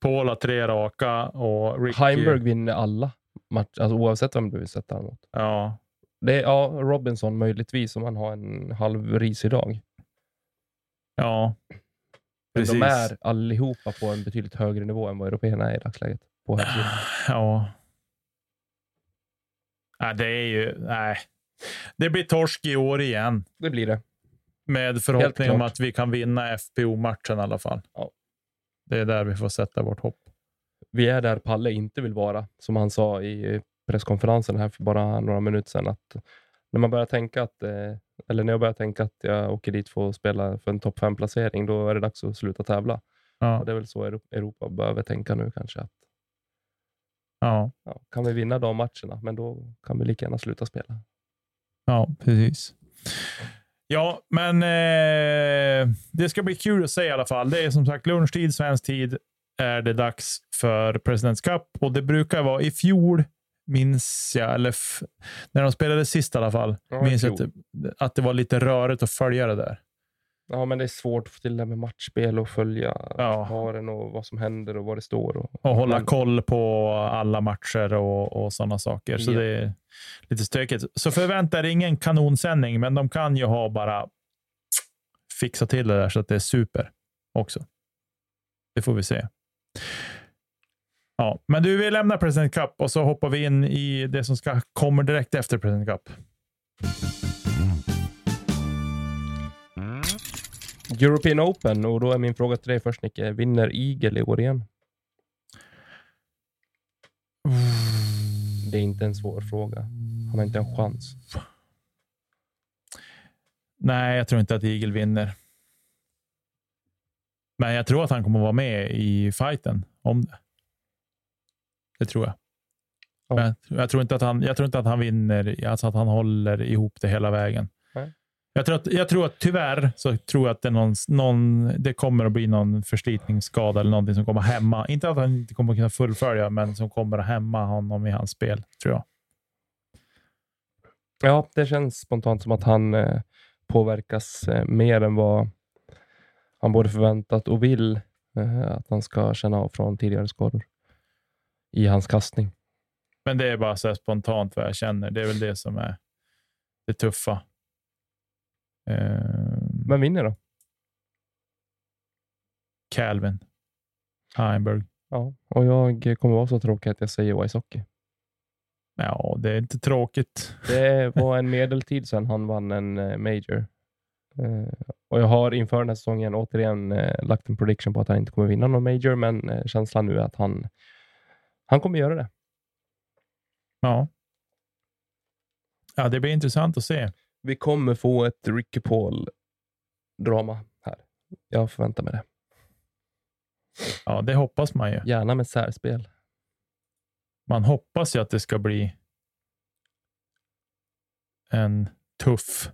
Speaker 2: Paul har tre raka och Ricky...
Speaker 1: Heimberg vinner alla matcher, alltså oavsett vem du vill sätta honom mot.
Speaker 2: Ja,
Speaker 1: Det är ja, Robinson möjligtvis om han har en halv risig dag.
Speaker 2: ja.
Speaker 1: Men
Speaker 2: Precis.
Speaker 1: de är allihopa på en betydligt högre nivå än vad européerna är i dagsläget. På.
Speaker 2: Ja. Nej, det är ju... Nej. Det blir torsk i år igen.
Speaker 1: Det blir det.
Speaker 2: Med förhoppning om att vi kan vinna FPO-matchen i alla fall.
Speaker 1: Ja.
Speaker 2: Det är där vi får sätta vårt hopp.
Speaker 1: Vi är där Palle inte vill vara, som han sa i presskonferensen här för bara några minuter sedan. Att när man börjar tänka att, eh, eller när jag börjar tänka att jag åker dit för att spela för en topp 5-placering, då är det dags att sluta tävla.
Speaker 2: Ja.
Speaker 1: Och det är väl så Euro- Europa behöver tänka nu kanske. Att,
Speaker 2: Ja,
Speaker 1: ja, kan vi vinna de matcherna, men då kan vi lika gärna sluta spela.
Speaker 2: Ja precis. Ja, men eh, det ska bli kul att se i alla fall. Det är som sagt lunchtid, svensk tid, är det dags för Presidents Cup och det brukar vara i fjol, minns jag, eller när de spelade sist i alla fall,
Speaker 1: Ja,
Speaker 2: minns jag att, det- att det var lite rörigt att följa det där.
Speaker 1: Ja, men det är svårt att få till det med matchspel och följa
Speaker 2: Ja.
Speaker 1: paren och vad som händer och vad det står. Och,
Speaker 2: Och hålla koll på alla matcher och, och sådana saker. Så
Speaker 1: Ja.
Speaker 2: det är lite stökigt. Så förvänta er ingen kanonsändning, men de kan ju ha bara fixa till det där så att det är super också. Det får vi se. Ja, men du, vi lämnar President Cup och så hoppar vi in i det som ska kommer direkt efter President Cup.
Speaker 1: European Open, och då är min fråga till dig först Nicke. Vinner Eagle i år igen? Det är inte en svår fråga. Han har inte en chans.
Speaker 2: Nej, jag tror inte att Eagle vinner. Men jag tror att han kommer vara med i fighten om det. Det tror jag.
Speaker 1: Ja.
Speaker 2: Men jag, jag, tror inte att han, jag tror inte att han vinner, alltså att han håller ihop det hela vägen. Jag tror, att, jag tror att tyvärr så tror jag att det, någon, någon, det kommer att bli någon förslitningsskada eller någonting som kommer att hämma. Inte att han inte kommer att kunna fullfölja, men som kommer att hämma honom i hans spel, tror jag.
Speaker 1: Ja, det känns spontant som att han eh, påverkas eh, mer än vad han både förväntat och vill eh, att han ska känna av från tidigare skador i hans kastning.
Speaker 2: Men det är bara så spontant vad jag känner. Det är väl det som är det tuffa. Eh,
Speaker 1: Vem vinner då?
Speaker 2: Calvin Heimberg.
Speaker 1: Ja, och jag kommer vara så tråkig att jag säger Hockey.
Speaker 2: Ja, det är inte tråkigt.
Speaker 1: Det var en medeltid sedan han vann en eh, Major. Eh, och Jag har inför den här säsongen återigen eh, lagt en prediction på att han inte kommer vinna någon Major, men känslan nu är att han, han kommer göra det.
Speaker 2: Ja. Ja, det blir intressant att se.
Speaker 1: Vi kommer få ett Ricky Paul-drama här. Jag förväntar mig det.
Speaker 2: Ja, det hoppas man ju.
Speaker 1: Gärna med särspel.
Speaker 2: Man hoppas ju att det ska bli en tuff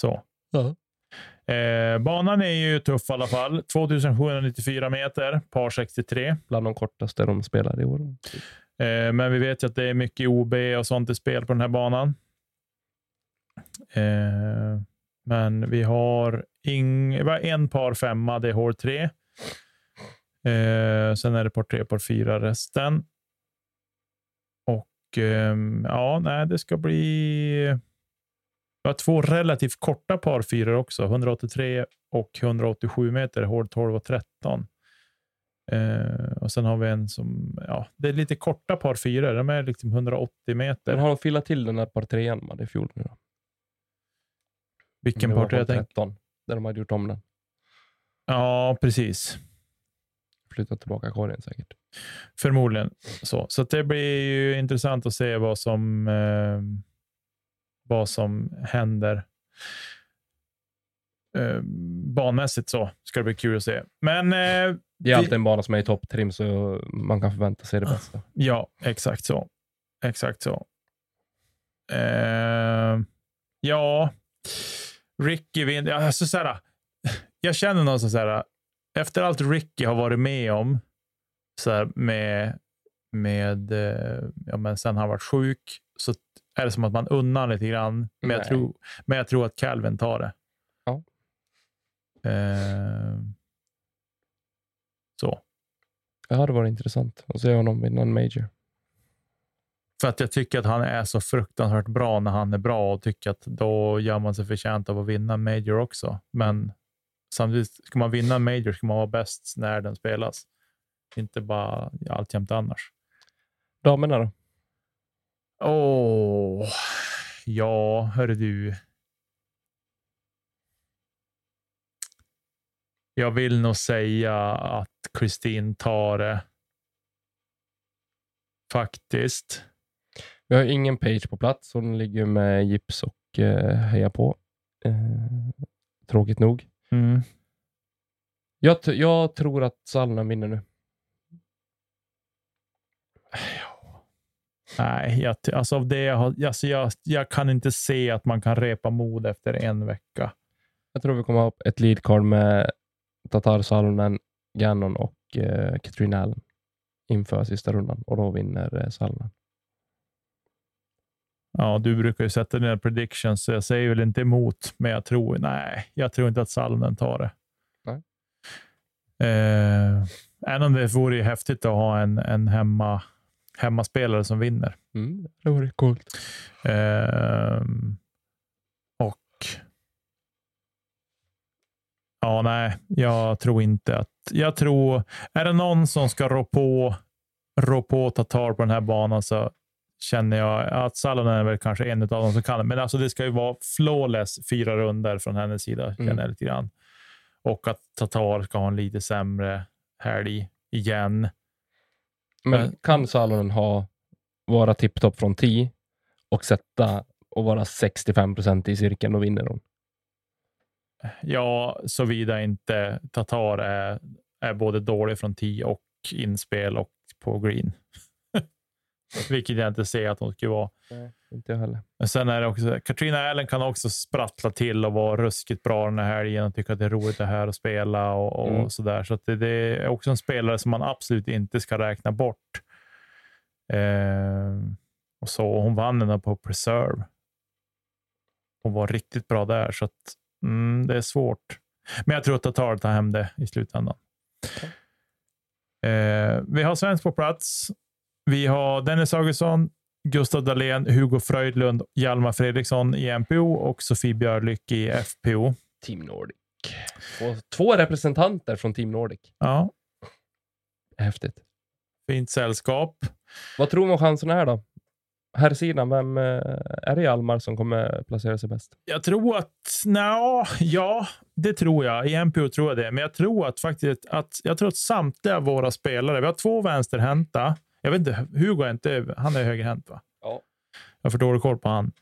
Speaker 2: så. Eh, banan är ju tuff i alla fall. 2794 meter, par 63.
Speaker 1: Bland de kortaste de spelar i år.
Speaker 2: Eh, men vi vet ju att det är mycket OB och sånt i spel på den här banan. Eh, men vi har, ing, en par femma, det är hål tre. Eh, sen är det par tre, par fyra resten. Och eh, ja, nej, det ska bli... Vi har två relativt korta par fyror också, 183 och 187 meter, hål 12 och 13. Eh, och sen har vi en som, ja, det är lite korta par fyra. De är liksom 180 meter.
Speaker 1: Men har de filat till den där par trean man i fjol nu då?
Speaker 2: Vilken
Speaker 1: Det var
Speaker 2: par tre jag tänker?
Speaker 1: 13, där de hade gjort om den.
Speaker 2: Ja, precis.
Speaker 1: Flyttat tillbaka korgen säkert.
Speaker 2: Förmodligen så. Så det blir ju intressant att se vad som, eh, vad som händer. Eh, banmässigt så ska det bli kul att se. Men eh,
Speaker 1: Det är alltid en bana som är i topptrim, så man kan förvänta sig det bästa.
Speaker 2: Ja, exakt så. Exakt så. Eh, ja, Ricky vinner. Alltså, så här, jag känner någonstans så här, efter allt Ricky har varit med om, så här, med, med, eh, ja, men sen han varit sjuk, så är det som att man unnar lite grann. Men, jag tror, men jag tror att Calvin tar det.
Speaker 1: Ja.
Speaker 2: Eh, så.
Speaker 1: Det hade varit intressant att se honom vinna en major.
Speaker 2: För att jag tycker att han är så fruktansvärt bra när han är bra och tycker att då gör man sig förtjänt av att vinna major också. Men samtidigt, ska man vinna major ska man vara bäst när den spelas. Inte bara alltjämt annars.
Speaker 1: Damerna då?
Speaker 2: Åh, ja, hörru du. Jag vill nog säga att Kristin tar det. Faktiskt.
Speaker 1: Vi har ingen page på plats. Hon ligger med gips och eh, hejar på. Eh, tråkigt nog.
Speaker 2: Mm.
Speaker 1: Jag, jag tror att Salonen vinner nu.
Speaker 2: Nej, jag, alltså av det jag, har, alltså jag, jag kan inte se att man kan repa mod efter en vecka.
Speaker 1: Jag tror vi kommer ha ett lead card med Tatar Salonen, Gannon och eh, Katrin Allen inför sista rundan och då vinner eh, Salonen.
Speaker 2: Ja, du brukar ju sätta dina predictions, så jag säger väl inte emot, men jag tror, nej, jag tror inte att Salonen tar det.
Speaker 1: Nej.
Speaker 2: Eh, även om det vore ju häftigt att ha en, en hemma, hemmaspelare som vinner.
Speaker 1: Mm, det vore coolt.
Speaker 2: Ehm, och ja, nej, jag tror inte att... Jag tror, är det någon som ska rå på, rå på och ta tar på den här banan så känner jag att Salonen är väl kanske en av dem som kan. Men alltså det ska ju vara flawless fyra runder från hennes sida, känner
Speaker 1: Mm.
Speaker 2: jag lite grann. Och att Tatar ska ha en lite sämre helg igen.
Speaker 1: Men kan Salonen ha vara tipptopp från 10 och sätta och vara 65 procent i cirkeln, då vinner hon.
Speaker 2: Ja, såvida inte Tatar är, är både dålig från 10 och inspel och på green. Vilket jag inte ser att hon skulle vara.
Speaker 1: Inte jag heller.
Speaker 2: Men sen är det också, Katrina Allen kan också sprattla till och vara ruskigt bra den här helgen och tycka att det är roligt det här att spela och, och
Speaker 1: Mm.
Speaker 2: sådär. Så det, det är också en spelare som man absolut inte ska räkna bort. Eh, och så Hon vann den på Preserve. Hon var riktigt bra där, så att, mm, det är svårt. Men jag tror att Tatar tar hem det i slutändan. Eh, vi har svensk på plats. Vi har Dennis Augustsson, Gustav Dahlén, Hugo Fröjdlund, Hjalmar Fredriksson i MPO och Sofie Björlyck i FPO.
Speaker 1: Team Nordic. Och två representanter från Team Nordic.
Speaker 2: Ja,
Speaker 1: Häftigt.
Speaker 2: fint sällskap.
Speaker 1: Vad tror man chansen är då? Här sidan, vem eh, är det Hjalmar som kommer placera sig bäst?
Speaker 2: Jag tror att, nja, ja, det tror jag. I MPO tror jag det. Men jag tror att faktiskt att, jag tror att samtliga våra spelare, vi har två vänsterhänta. Jag vet inte, Hugo är inte, han är högerhänt va?
Speaker 1: Ja.
Speaker 2: Jag har för dålig koll på han.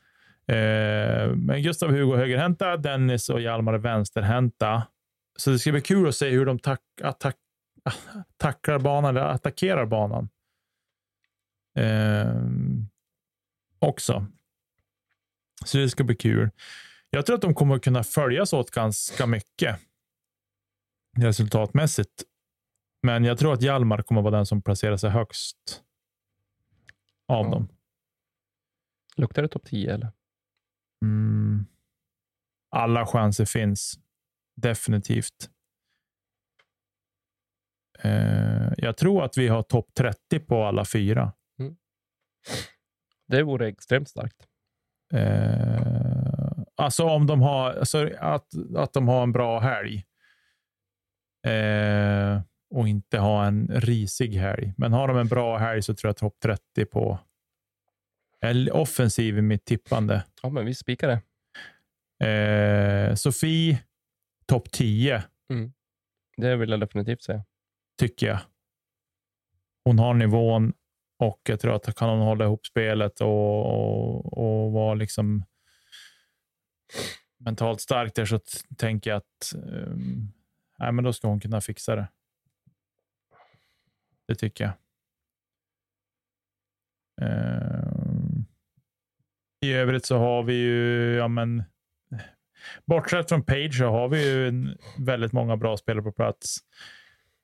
Speaker 2: Eh, men Gustav Hugo är högerhänta, Dennis och Hjalmar är vänsterhänta. Så det ska bli kul att se hur de tack, attack, tacklar banan, eller attackerar banan. Eh, också. Så det ska bli kul. Jag tror att de kommer kunna följas åt ganska mycket resultatmässigt. Men jag tror att Hjalmar kommer vara den som placerar sig högst av
Speaker 1: Ja.
Speaker 2: dem.
Speaker 1: Luktar det topp 10 eller?
Speaker 2: Mm. Alla chanser finns. Definitivt. Eh, jag tror att vi har topp 30 på alla fyra.
Speaker 1: Det vore extremt starkt.
Speaker 2: Eh, alltså om de har, alltså att, att de har en bra helg. Eh, och inte ha en risig helg. Men har de en bra helg så tror jag topp 30 på eller offensiv i mitt tippande.
Speaker 1: Ja, men vi spikar det.
Speaker 2: Eh, Sofie, topp 10
Speaker 1: Det vill jag definitivt säga.
Speaker 2: tycker jag. Hon har nivån och jag tror att kan hon hålla ihop spelet och, och, och vara liksom mentalt stark där så tänker jag att um, nej, men då ska hon kunna fixa det. Det tycker jag. Ehm, I övrigt så har vi ju, ja men, bortsett från Page så har vi ju en, väldigt många bra spelare på plats.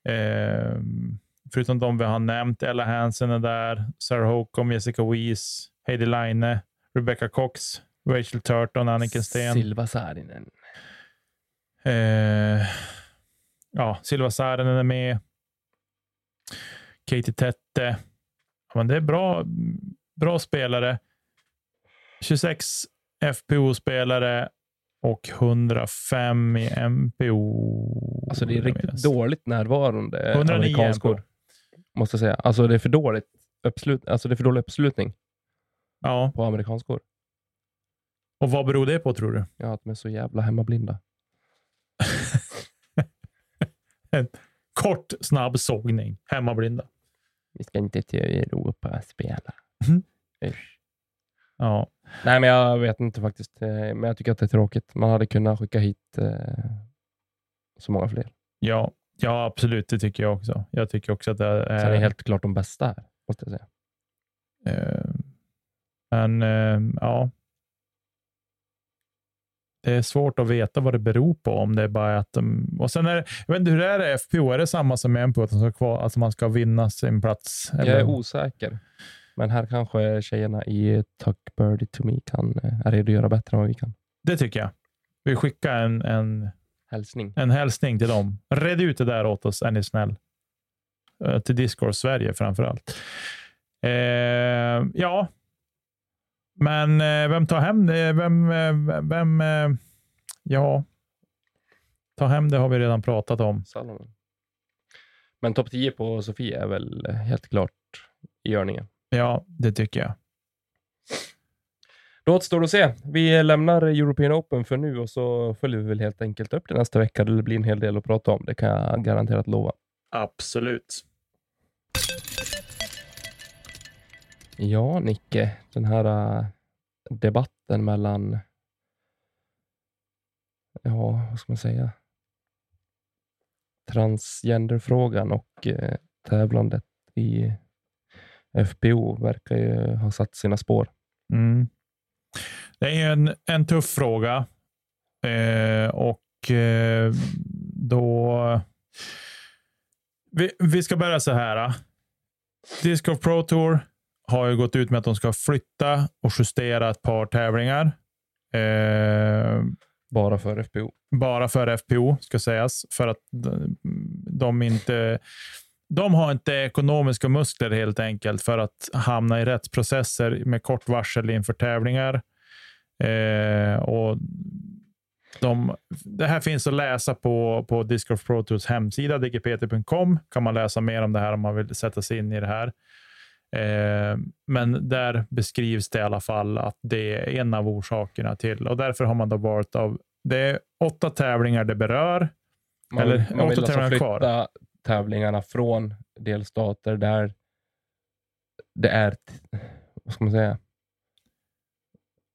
Speaker 2: Ehm, förutom de vi har nämnt, Ella Hansen är där, Sarah Holcomb, Jessica Weiss, Heidi Line, Rebecca Cox, Rachel Turton, Anniken Sten.
Speaker 1: Silva Saarinen.
Speaker 2: Eh, ja, Silva Saarinen är med. Katie Tette. Ja, men det är bra, bra spelare. 26 FPO-spelare och 105 i MPO.
Speaker 1: Alltså det är riktigt dåligt närvarande
Speaker 2: 109
Speaker 1: amerikanskor. Måste jag säga. Alltså det är för dåligt uppslut, alltså det är för dålig uppslutning
Speaker 2: Ja,
Speaker 1: på amerikanskor.
Speaker 2: och vad beror det på tror du?
Speaker 1: Ja, att de är så jävla hemmablinda.
Speaker 2: Kort, snabb sågning. Hemmablinda.
Speaker 1: Vi ska inte till Europa spela. Usch.
Speaker 2: Ja,
Speaker 1: Nej, men jag vet inte faktiskt. eh, Men jag tycker att det är tråkigt. Man hade kunnat skicka hit eh, så många fler.
Speaker 2: ja, ja, absolut. Det tycker jag också. Jag tycker också att det är...
Speaker 1: Sen är helt klart de bästa här, måste jag säga.
Speaker 2: Eh, men eh, ja. Det är svårt att veta vad det beror på. Om det är bara att de, och sen är det, jag vet inte, hur är det FPO? Är det samma som MPO? Att, de ska att man ska vinna sin plats?
Speaker 1: Jag är osäker. Men här kanske tjejerna i Tuck Birdie to Me kan eh, redogöra bättre än vad vi kan.
Speaker 2: det tycker jag. Vi skickar en, en,
Speaker 1: Hälsning.
Speaker 2: en hälsning till dem. Red ut det där åt oss, är ni snäll. Eh, Till Discord Sverige framför allt. Eh, ja, men eh, vem tar hem det? Vem, eh, vem eh, ja, ta hem det har vi redan pratat om.
Speaker 1: Salomon. Men topp 10 på Sofie är väl helt klart i görningen.
Speaker 2: Ja, det tycker jag.
Speaker 1: Då återstår att se. Vi lämnar European Open för nu och så följer vi väl helt enkelt upp det nästa vecka. Det blir en hel del att prata om. Det kan jag garanterat lova.
Speaker 2: Absolut.
Speaker 1: Ja, Nicke, den här äh, debatten mellan, ja, vad ska man säga, transgenderfrågan och äh, tävlandet i FPO verkar ju ha satt sina spår.
Speaker 2: Mm. Det är ju en, en tuff fråga. Eh, och eh, då... Vi, vi ska börja så här. Disc Pro Tour har ju gått ut med att de ska flytta och justera ett par tävlingar. Eh,
Speaker 1: Bara för FPO.
Speaker 2: bara för FPO ska sägas. För att de- inte... De har inte ekonomiska muskler helt enkelt för att hamna i rättsprocesser med kort varsel inför tävlingar. Eh, och de, det här finns att läsa på, på Disc Golf Pro Tours hemsida, dgpt.com. kan man läsa mer om det här om man vill sätta sig in i det här. Eh, men där beskrivs det i alla fall att det är en av orsakerna till och därför har man då valt av det är åtta tävlingar det berör.
Speaker 1: Man,
Speaker 2: Eller
Speaker 1: man
Speaker 2: åtta
Speaker 1: alltså
Speaker 2: tävlingar
Speaker 1: flytta
Speaker 2: kvar.
Speaker 1: tävlingarna från delstater där det är, vad ska man säga,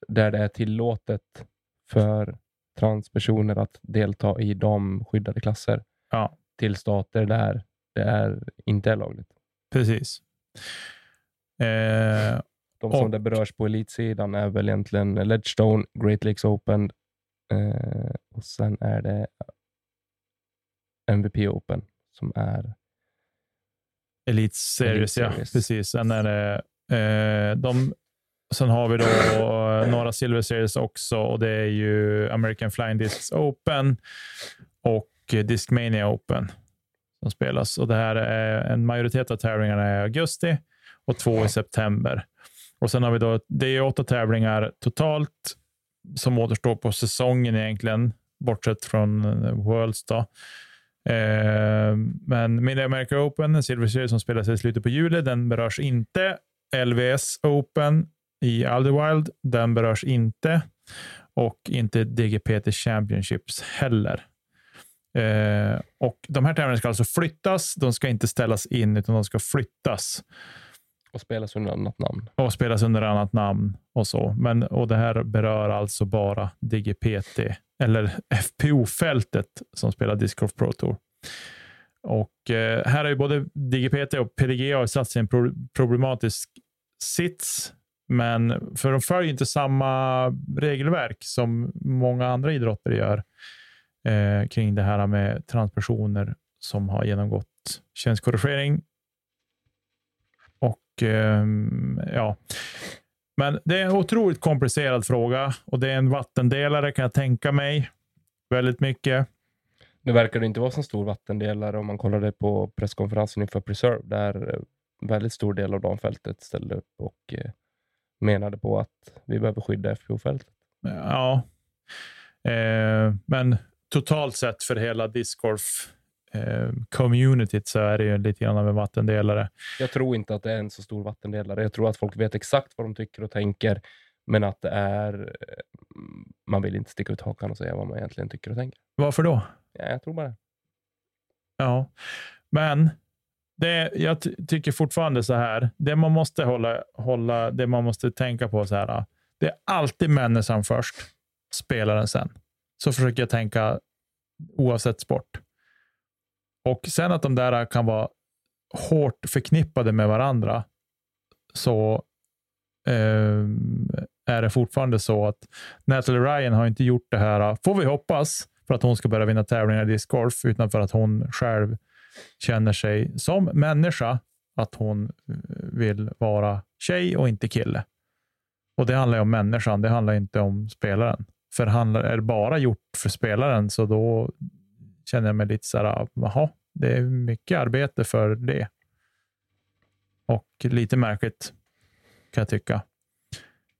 Speaker 1: där det är tillåtet för transpersoner att delta i de skyddade klasser
Speaker 2: Ja,
Speaker 1: till stater där det är, inte är lagligt.
Speaker 2: precis. Eh,
Speaker 1: De som
Speaker 2: Och-
Speaker 1: det berörs på elitsidan är väl egentligen Ledgestone, Great Lakes Open eh, och sen är det MVP Open som är
Speaker 2: Elite Series, ja. Precis. Sen, är det, eh, de, sen har vi då några Silver Series också och det är ju American Flying Discs Open och Discmania Open som spelas. Och det här är, en majoritet av tävlingarna är i augusti och två i september. Och sen har vi då, det är åtta tävlingar totalt som återstår på säsongen egentligen, bortsett från eh, Worlds. Då. Eh, men Mid America Open, en Silver Series som spelas i slutet på juli, den berörs inte. LVS Open i Alderwild, den berörs inte. Och inte DGPT Championships heller. Eh, och De här tävlingarna ska alltså flyttas. De ska inte ställas in, utan de ska flyttas
Speaker 1: och spelas under annat namn.
Speaker 2: och spelas under annat namn och så. Men, och det här berör alltså bara DGPT eller FPO-fältet som spelar Disc Golf Pro Tour. Och eh, här har ju både DGPT och PDGA satt sig i en pro problematisk sits. Men för de följer inte samma regelverk som många andra idrotter gör eh, kring det här med transpersoner som har genomgått könskorrigering ja, Men det är en otroligt komplicerad fråga och det är en vattendelare kan jag tänka mig. Väldigt mycket.
Speaker 1: Nu verkar det inte vara så stor vattendelare om man kollade på presskonferensen inför Preserve, där eh, väldigt stor del av damfältet ställde upp och eh, menade på att vi behöver skydda FPO-fältet.
Speaker 2: Ja, eh, men totalt sett för hela discgolf eh, communityt så är det ju lite grann av en vattendelare.
Speaker 1: Jag tror inte att det är en så stor vattendelare. Jag tror att folk vet exakt vad de tycker och tänker, men att det är... eh, Man vill inte sticka ut hakan och säga vad man egentligen tycker och tänker.
Speaker 2: Varför då?
Speaker 1: Ja, jag tror bara det.
Speaker 2: Ja, men det, jag ty- tycker fortfarande så här. Det man måste hålla, hålla, det man måste tänka på så här. Det är alltid människan först, spelaren sen. Så försöker jag tänka oavsett sport. Och sen att de där kan vara hårt förknippade med varandra, så eh, är det fortfarande så att Natalie Ryan har inte gjort det här, får vi hoppas, för att hon ska börja vinna tävlingar i discgolf, utan för att hon själv känner sig som människa att hon eh, vill vara tjej och inte kille. Och Det handlar ju om människan, det handlar inte om spelaren. För handlar, är det bara gjort för spelaren så då känner jag mig lite så här, jaha, det är mycket arbete för det. Och lite märkligt kan jag tycka.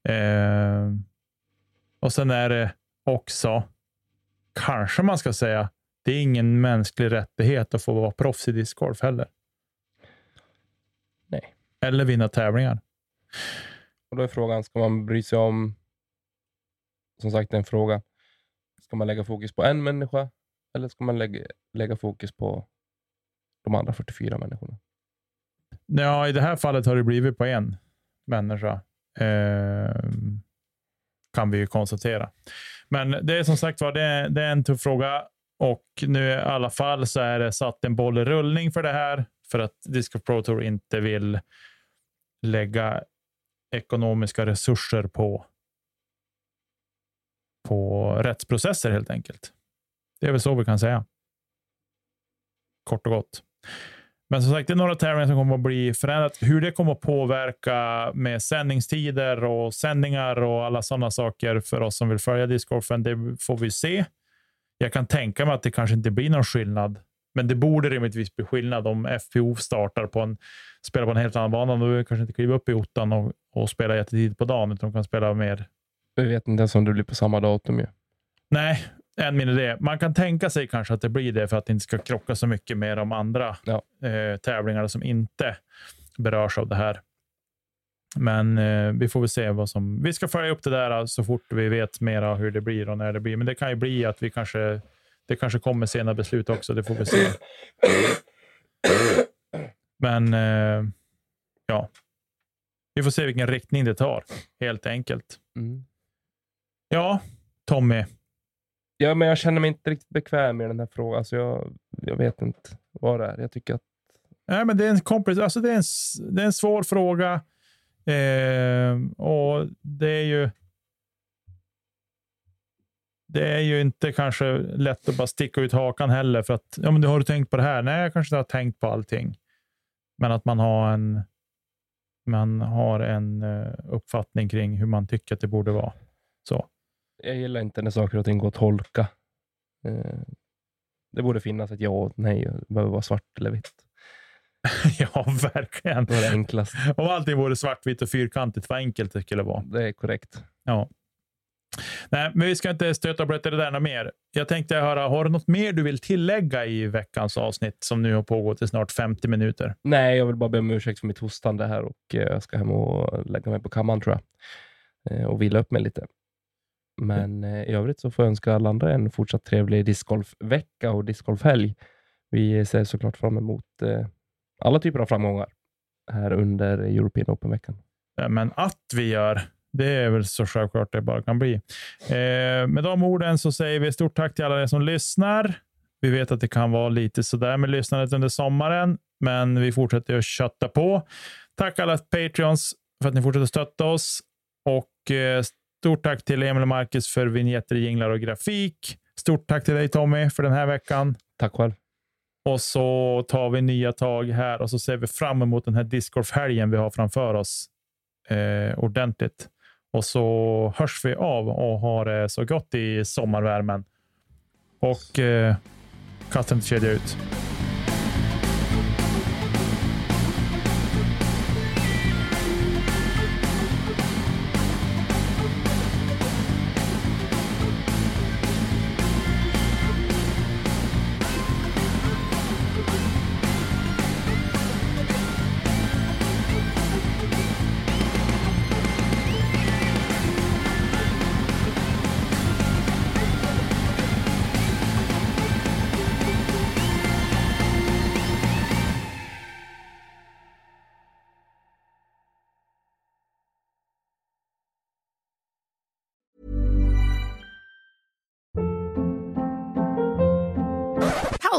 Speaker 2: Eh, och sen är det också, kanske man ska säga, det är ingen mänsklig rättighet att få vara proffs i discgolf heller.
Speaker 1: Nej.
Speaker 2: Eller vinna tävlingar.
Speaker 1: Och då är frågan, ska man bry sig om... Som sagt, en fråga. Ska man lägga fokus på en människa eller ska man lägga, lägga fokus på de andra 44 människorna?
Speaker 2: Ja, i det här fallet har det blivit på en människa. Eh, kan vi ju konstatera. Men det är som sagt var, det, är- det är en tuff fråga och nu i alla fall så är det satt en boll i rullning för det här för att Disco Pro Tour inte vill lägga ekonomiska resurser på på rättsprocesser helt enkelt. Det är väl så vi kan säga. Kort och gott. Men som sagt, det är några tävlingar som kommer att bli förändrat. Hur det kommer att påverka med sändningstider och sändningar och alla sådana saker för oss som vill följa discgolfen, det får vi se. Jag kan tänka mig att det kanske inte blir någon skillnad, men det borde rimligtvis bli skillnad om FPO startar på en, spelar på en helt annan bana. Då vill kanske inte kliva upp i ottan och, och spela jättetid på dagen, utan de kan spela mer
Speaker 1: Vi vet inte ens om det blir på samma datum. Ju.
Speaker 2: Nej, än mindre det. Man kan tänka sig kanske att det blir det för att det inte ska krocka så mycket med de andra
Speaker 1: Ja.
Speaker 2: eh, tävlingarna som inte berörs av det här. Men eh, vi får väl se vad som... Vi ska följa upp det där så fort vi vet mera hur det blir och när det blir. Men det kan ju bli att vi kanske... Det kanske kommer sena beslut också. Det får vi se. Men eh, ja, vi får se vilken riktning det tar helt enkelt.
Speaker 1: Mm.
Speaker 2: Ja, Tommy.
Speaker 1: Ja, men jag känner mig inte riktigt bekväm i den här frågan. Alltså jag, jag vet inte vad det är. Jag tycker att
Speaker 2: Nej, men det är en kompis, alltså det är en, det är en svår fråga. Eh, och det är ju. Det är ju inte kanske lätt att bara sticka ut hakan heller för att ja, men du har du tänkt på det här? Nej, jag kanske inte har tänkt på allting. Men att man har en. Man har en eh, uppfattning kring hur man tycker att det borde vara. Så
Speaker 1: jag gillar inte när saker och ting går att tolka. Eh, det borde finnas ett ja och ett nej. Det behöver vara svart eller vitt.
Speaker 2: ja, verkligen.
Speaker 1: Det var det enklaste.
Speaker 2: Om allting vore svartvitt och fyrkantigt, vad enkelt det skulle vara.
Speaker 1: Det är korrekt.
Speaker 2: Ja. Nej, men vi ska inte stöta och blöta det där något mer. Jag tänkte höra, har du något mer du vill tillägga i veckans avsnitt som nu har pågått i snart 50 minuter?
Speaker 1: Nej, jag vill bara be om ursäkt för mitt hostande här och eh, jag ska hem och lägga mig på kammaren tror jag. Eh, och vila upp mig lite. Men eh, i övrigt så får jag önska alla andra en fortsatt trevlig discgolfvecka och discgolfhelg. Vi ser såklart fram emot eh, alla typer av framgångar här under European Open-veckan.
Speaker 2: Ja, Men att vi gör, det är väl så självklart det bara kan bli. Eh, med de orden så säger vi stort tack till alla er som lyssnar. Vi vet att det kan vara lite sådär med lyssnandet under sommaren, men vi fortsätter att kötta på. Tack alla Patreons för att ni fortsätter stötta oss och eh, stort tack till Emil och Marcus för vignetter, jinglar och grafik. Stort tack till dig Tommy för den här veckan.
Speaker 1: Tack själv.
Speaker 2: Och så tar vi nya tag här och så ser vi fram emot den här discgolf-helgen vi har framför oss. eh, ordentligt. Och så hörs vi av och har det så gott i sommarvärmen. Och eh, kasta inte kedja ut.